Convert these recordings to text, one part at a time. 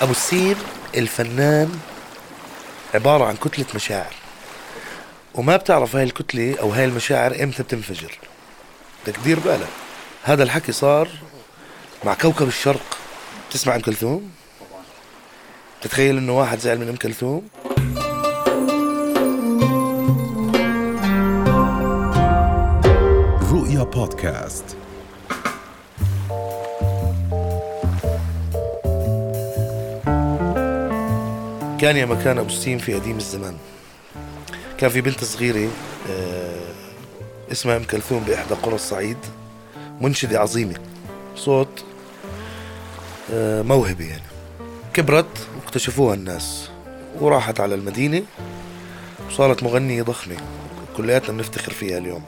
أبو السين الفنان عبارة عن كتلة مشاعر. وما بتعرف هاي الكتلة أو هاي المشاعر إمتى بتنفجر. بدك تدير بالك. هذا الحكي صار مع كوكب الشرق. تسمع أم كلثوم؟ تتخيل إنه واحد زعل من أم كلثوم؟ رؤيا بودكاست. كان يا مكان أبو السين في قديم الزمان. كان في بنت صغيرة آه، اسمها أم كلثوم بإحدى قرى الصعيد منشدة عظيمة. صوت آه، موهبة يعني. كبرت واكتشفوها الناس وراحت على المدينة وصارت مغنية ضخمة. كلياتنا بنفتخر فيها اليوم.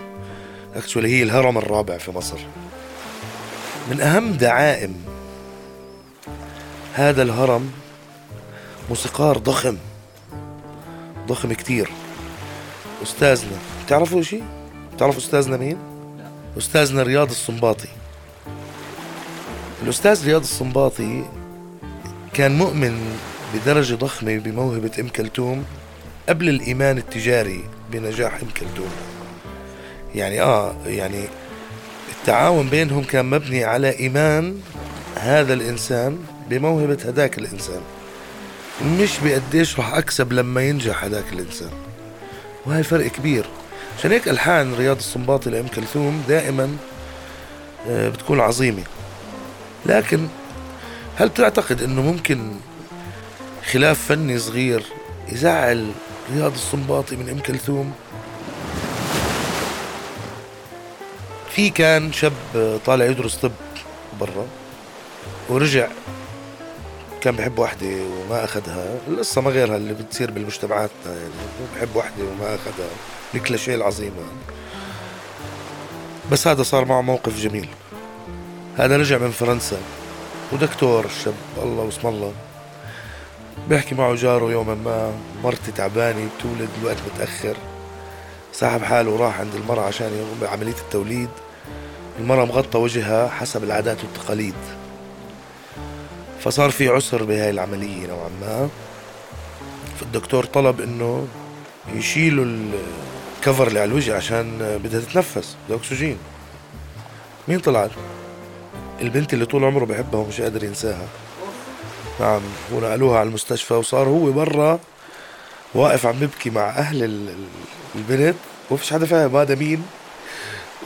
اكشولي هي الهرم الرابع في مصر. من أهم دعائم هذا الهرم موسيقار ضخم. ضخم كتير. أستاذنا بتعرفوا شيء بتعرفوا أستاذنا مين؟ أستاذنا رياض السنباطي الأستاذ رياض السنباطي كان مؤمن بدرجة ضخمة بموهبة أم كلثوم قبل الإيمان التجاري بنجاح أم كلثوم. يعني آه يعني التعاون بينهم كان مبني على إيمان هذا الإنسان بموهبة هذاك الإنسان. مش بقديش راح أكسب لما ينجح هذاك الإنسان. وهي فرق كبير. عشان هيك ألحان رياض السنباطي لأم كلثوم دائما آه، بتكون عظيمة. لكن هل تعتقد إنه ممكن خلاف فني صغير يزعل رياض السنباطي من أم كلثوم؟ في كان شاب طالع يدرس طب برا ورجع كان بحب وحدة وما أخذها القصة ما غيرها اللي بتصير بالمجتمعاتنا يعني بحب وحدة وما أخذها الكلاشيه العظيمة. بس هذا صار معه موقف جميل. هذا رجع من فرنسا. ودكتور الشاب الله واسم الله بيحكي معه جاره يوما ما مرتي تعبانة بتولد الوقت متأخر. سحب حاله وراح عند المرأة عشان بعملية التوليد. المرأة مغطى وجهها حسب العادات والتقاليد. فصار في عسر بهاي العملية نوعا ما. فالدكتور طلب إنه يشيلوا الكفر اللي على الوجه عشان بدها تتنفس بدها أكسجين. مين طلعت؟ البنت اللي طول عمره بحبها ومش قادر ينساها. نعم ونقلوها على المستشفى وصار هو برا واقف عم ببكي مع أهل البنت. وفيش حدا فاهم هذا مين.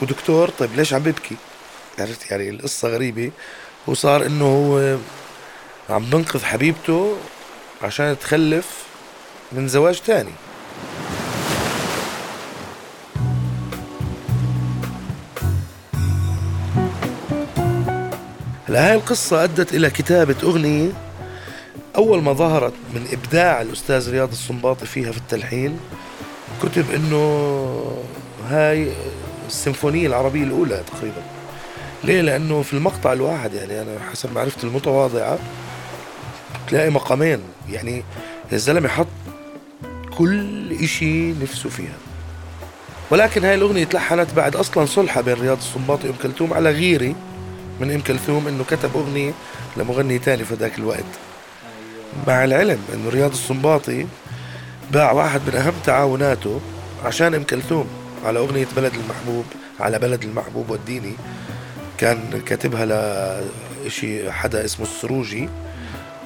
ودكتور طيب ليش عم ببكي عرفت يعني القصة غريبة. وصار إنه هو عم بنقذ حبيبته عشان تخلف من زواج تاني هلا هاي القصة أدت إلى كتابة أغنية أول ما ظهرت من إبداع الأستاذ رياض السنباطي فيها في التلحين كتب إنه هاي السيمفونية العربية الأولى تقريبا ليه؟ لأنه في المقطع الواحد يعني أنا حسب معرفتي المتواضعة تلاقي مقامين. يعني الزلمة حط كل إشي نفسه فيها. ولكن هاي الأغنية تلحنت بعد أصلا صلحة بين رياض السنباطي وأم كلثوم على غيرة من أم كلثوم إنه كتب أغنية لمغني تاني في ذاك الوقت. مع العلم إنه رياض السنباطي باع واحد من أهم تعاوناته عشان أم كلثوم على أغنية بلد المحبوب على بلد المحبوب والديني. كان كاتبها لشي حدا اسمه السروجي.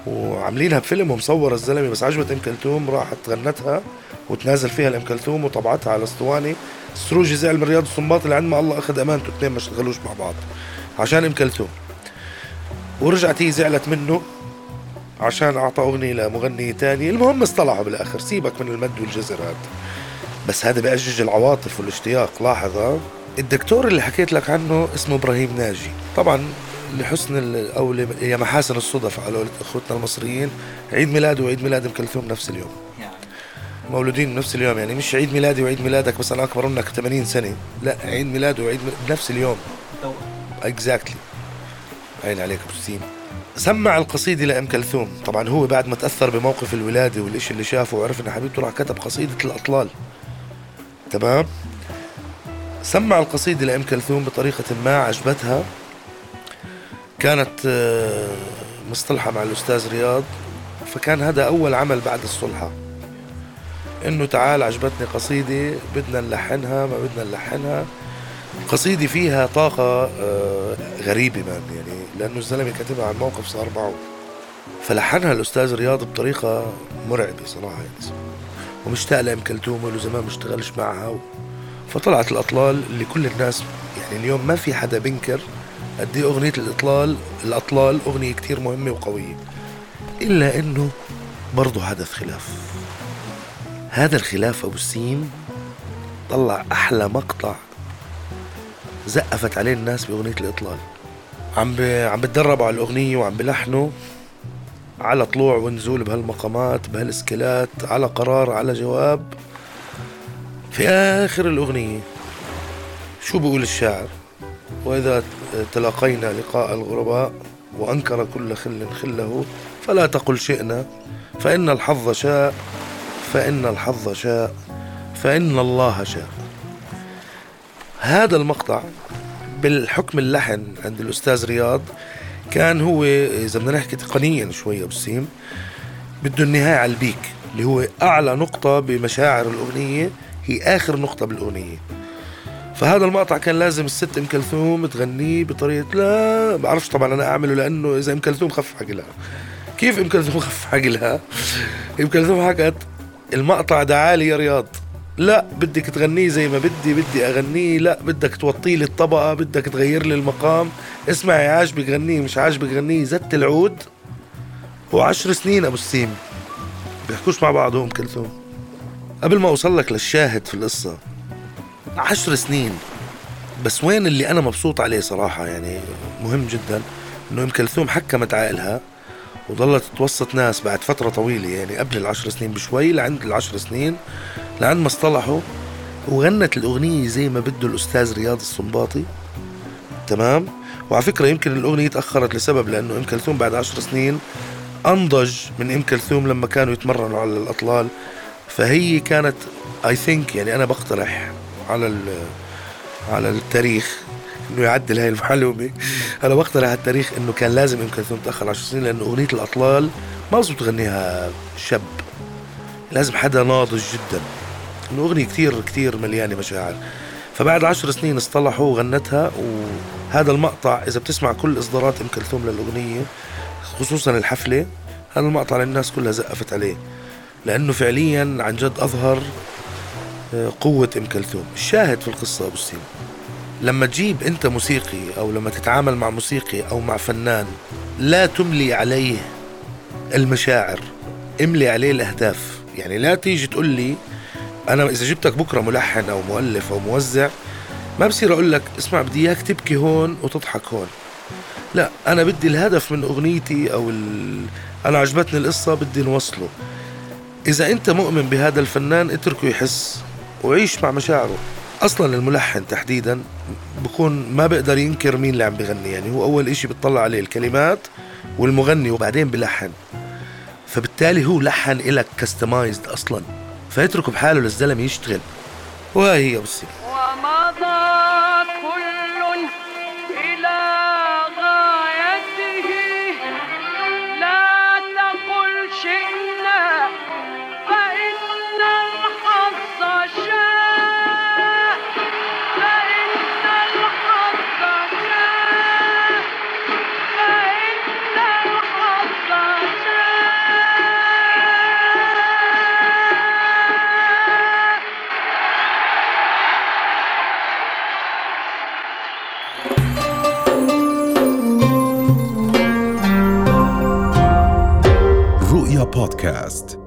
وعاملينها بفيلم ومصور الزلمة بس عجبت إم كلثوم راحت غنتها وتنازل فيها الام كلثوم وطبعتها على أسطوانة. السروجي زعل من رياض الصنباط اللي عند ما الله أخذ أمانته اثنين ما اشتغلوش مع بعض عشان إم كلثوم. ورجعت هي زعلت منه عشان أعطى أغنية لمغني تاني. المهم اصطلحوا بالآخر سيبك من المد والجزر هذا بس هذا بأجج العواطف والاشتياق لاحظ؟ الدكتور اللي حكيت لك عنه اسمه إبراهيم ناجي. طبعا لحسن أو يا محاسن الصدف على أخوتنا المصريين. عيد ميلاده وعيد ميلاد ام كلثوم نفس اليوم. يعني. مولودين بنفس اليوم يعني مش عيد ميلادي وعيد ميلادك بس أنا أكبر منك 80 سنة. لا عيد ميلاده وعيد ميلاد بنفس اليوم. exactly عين عليك أبو سيم. سمع القصيدة لأم كلثوم. طبعا هو بعد ما تأثر بموقف الولادة والإشي اللي شافه وعرف إن حبيبته راح كتب قصيدة الأطلال. تمام؟ سمع القصيدة لأم كلثوم بطريقة ما عجبتها. كانت آه، مصطلحة مع الأستاذ رياض فكان هذا أول عمل بعد الصلحة. إنه تعال عجبتني قصيدة بدنا نلحنها ما بدنا نلحنها. قصيدة فيها طاقة آه، غريبة مان يعني لأنه الزلمة كاتبها عن موقف صار معه. فلحنها الأستاذ رياض بطريقة مرعبة صراحة يعني. ومشتاق لأم كلثوم وله زمان مشتغلش معها و... فطلعت الأطلال اللي كل الناس يعني اليوم ما في حدا بنكر قد إيه أغنية الإطلال الأطلال أغنية كتير مهمة وقوية. إلا إنه برضه حدث خلاف هذا الخلاف أبو السيم طلع أحلى مقطع زقفت عليه الناس بأغنية الإطلال. عم ب... عم بتدربوا على الأغنية وعم بلحنوا على طلوع ونزول بهالمقامات بهالسكيلات على قرار على جواب. في آخر الأغنية شو بقول الشاعر؟ وإذا تلاقينا لقاء الغرباء وأنكر كل خل خله فلا تقل شئنا فإن الحظ شاء فإن الحظ شاء فإن الله شاء. هذا المقطع بالحكم اللحن عند الأستاذ رياض كان هو إذا بدنا نحكي تقنيا شوية بالسيم بده النهاية على البيك اللي هو أعلى نقطة بمشاعر الأغنية هي آخر نقطة بالأغنية. فهذا المقطع كان لازم الست إم كلثوم تغنيه بطريقه لا بعرفش طبعا أنا أعمله لأنه إذا إم كلثوم خف عقلها كيف إم كلثوم خف عقلها إم كلثوم حكت المقطع ده عالي يا رياض. لا بدك تغنيه زي ما بدي بدي أغنيه لا بدك توطي لي الطبقه بدك تغير لي المقام. اسمعي عاجبك غنيه مش عاجبك غنيه زدت العود. وعشر سنين أبو السيم. بيحكوش مع بعض إم كلثوم. قبل ما أوصل لك للشاهد في القصة عشر سنين. بس وين اللي أنا مبسوط عليه صراحة يعني مهم جدا إنه ام كلثوم حكمت عائلها وظلت توسط ناس بعد فترة طويلة يعني قبل العشر سنين بشوي لعند العشر سنين لعند ما اصطلحوا وغنت الأغنية زي ما بده الأستاذ رياض السنباطي تمام؟ وعلى فكرة يمكن الأغنية تأخرت لسبب لأنه أم كلثوم بعد عشر سنين أنضج من أم كلثوم لما كانوا يتمرنوا على الأطلال. فهي كانت اي ثينك يعني أنا بقترح على على التاريخ إنه يعدل هاي المعلومة. أنا بقترح على التاريخ إنه كان لازم ام كلثوم تاخر 10 سنين لأنه أغنية الأطلال ما بزبط تغنيها شاب. لازم حدا ناضج جدا. إنه أغنية كثير كثير مليانة مشاعر. فبعد عشر سنين اصطلحوا وغنتها وهذا المقطع إذا بتسمع كل إصدارات إم كلثوم للأغنية خصوصا الحفلة هذا المقطع الناس كلها زقفت عليه. لأنه فعليا عن جد أظهر قوة إم كلثوم. الشاهد في القصة أبو السيم لما تجيب أنت موسيقي أو لما تتعامل مع موسيقي أو مع فنان لا تملي عليه المشاعر املي عليه الأهداف. يعني لا تيجي تقول لي أنا إذا جبتك بكرة ملحن أو مؤلف أو موزع ما بصير أقول لك اسمع بدي إياك تبكي هون وتضحك هون. لا أنا بدي الهدف من أغنيتي أو ال... أنا عجبتني القصة بدي نوصله. إذا أنت مؤمن بهذا الفنان اتركه يحس. وعيش مع مشاعره. أصلا الملحن تحديدا بكون ما بقدر ينكر مين اللي عم بغني يعني هو أول إشي بتطلع عليه الكلمات والمغني وبعدين بلحن. فبالتالي هو لحن إلك كستمايزد أصلا فيتركه بحاله للزلمة يشتغل. وهي هي بس. بودكاست